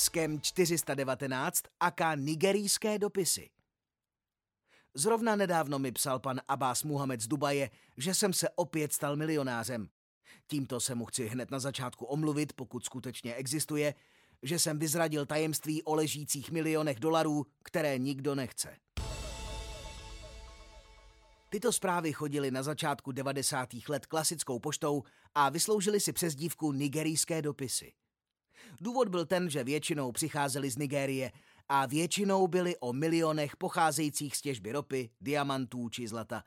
Skem 419 aka nigerijské dopisy. Zrovna nedávno mi psal pan Abbas Muhammad z Dubaje, že jsem se opět stal milionářem. Tímto se mu chci hned na začátku omluvit, pokud skutečně existuje, že jsem vyzradil tajemství o ležících milionech dolarů, které nikdo nechce. Tyto zprávy chodily na začátku 90. let klasickou poštou a vysloužily si přezdívku nigerijské dopisy. Důvod byl ten, že většinou přicházeli z Nigérie a většinou byly o milionech pocházejících z těžby ropy, diamantů či zlata.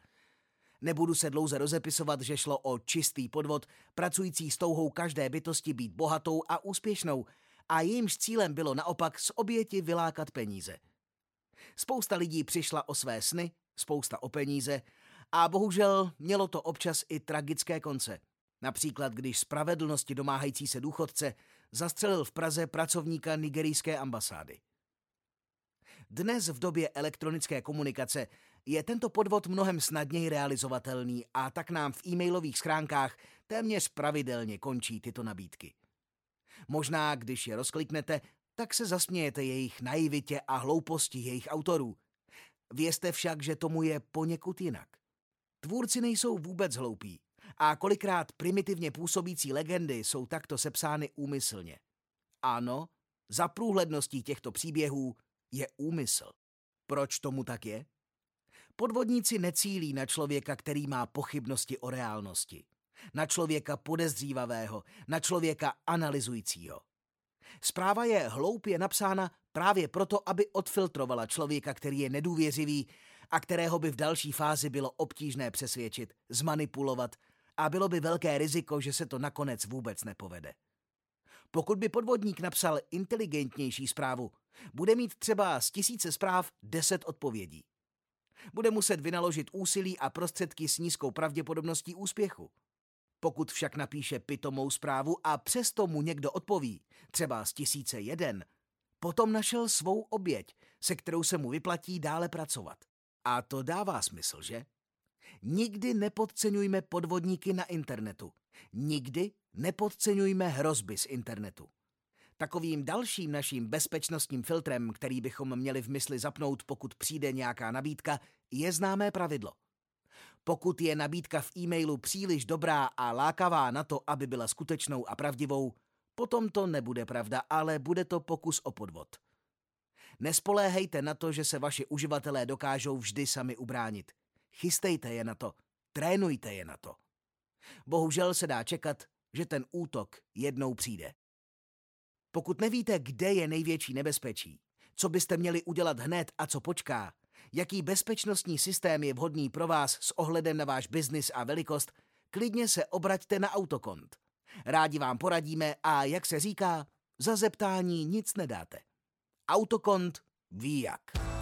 Nebudu se dlouze rozepisovat, že šlo o čistý podvod, pracující s touhou každé bytosti být bohatou a úspěšnou a jejímž cílem bylo naopak z oběti vylákat peníze. Spousta lidí přišla o své sny, spousta o peníze a bohužel mělo to občas i tragické konce. Například, když spravedlnosti domáhající se důchodce zastřelil v Praze pracovníka nigerijské ambasády. Dnes v době elektronické komunikace je tento podvod mnohem snadněji realizovatelný a tak nám v e-mailových schránkách téměř pravidelně končí tyto nabídky. Možná, když je rozkliknete, tak se zasmějete jejich naivitě a hlouposti jejich autorů. Vězte však, že tomu je poněkud jinak. Tvůrci nejsou vůbec hloupí a kolikrát primitivně působící legendy jsou takto sepsány úmyslně. Ano, za průhledností těchto příběhů je úmysl. Proč tomu tak je? Podvodníci necílí na člověka, který má pochybnosti o reálnosti. Na člověka podezřívavého, na člověka analyzujícího. Zpráva je hloupě napsána právě proto, aby odfiltrovala člověka, který je nedůvěřivý a kterého by v další fázi bylo obtížné přesvědčit, zmanipulovat a bylo by velké riziko, že se to nakonec vůbec nepovede. Pokud by podvodník napsal inteligentnější zprávu, bude mít třeba z tisíce zpráv deset odpovědí. Bude muset vynaložit úsilí a prostředky s nízkou pravděpodobností úspěchu. Pokud však napíše pitomou zprávu a přesto mu někdo odpoví, třeba z tisíce jeden, potom našel svou oběť, se kterou se mu vyplatí dále pracovat. A to dává smysl, že? Nikdy nepodceňujme podvodníky na internetu. Nikdy nepodceňujme hrozby z internetu. Takovým dalším naším bezpečnostním filtrem, který bychom měli v mysli zapnout, pokud přijde nějaká nabídka, je známé pravidlo. Pokud je nabídka v e-mailu příliš dobrá a lákavá na to, aby byla skutečnou a pravdivou, potom to nebude pravda, ale bude to pokus o podvod. Nespoléhejte na to, že se vaši uživatelé dokážou vždy sami ubránit. Chystejte je na to, trénujte je na to. Bohužel se dá čekat, že ten útok jednou přijde. Pokud nevíte, kde je největší nebezpečí, co byste měli udělat hned a co počká, jaký bezpečnostní systém je vhodný pro vás s ohledem na váš biznis a velikost, klidně se obraťte na autokont. Rádi vám poradíme a, jak se říká, za zeptání nic nedáte. Autokont ví jak.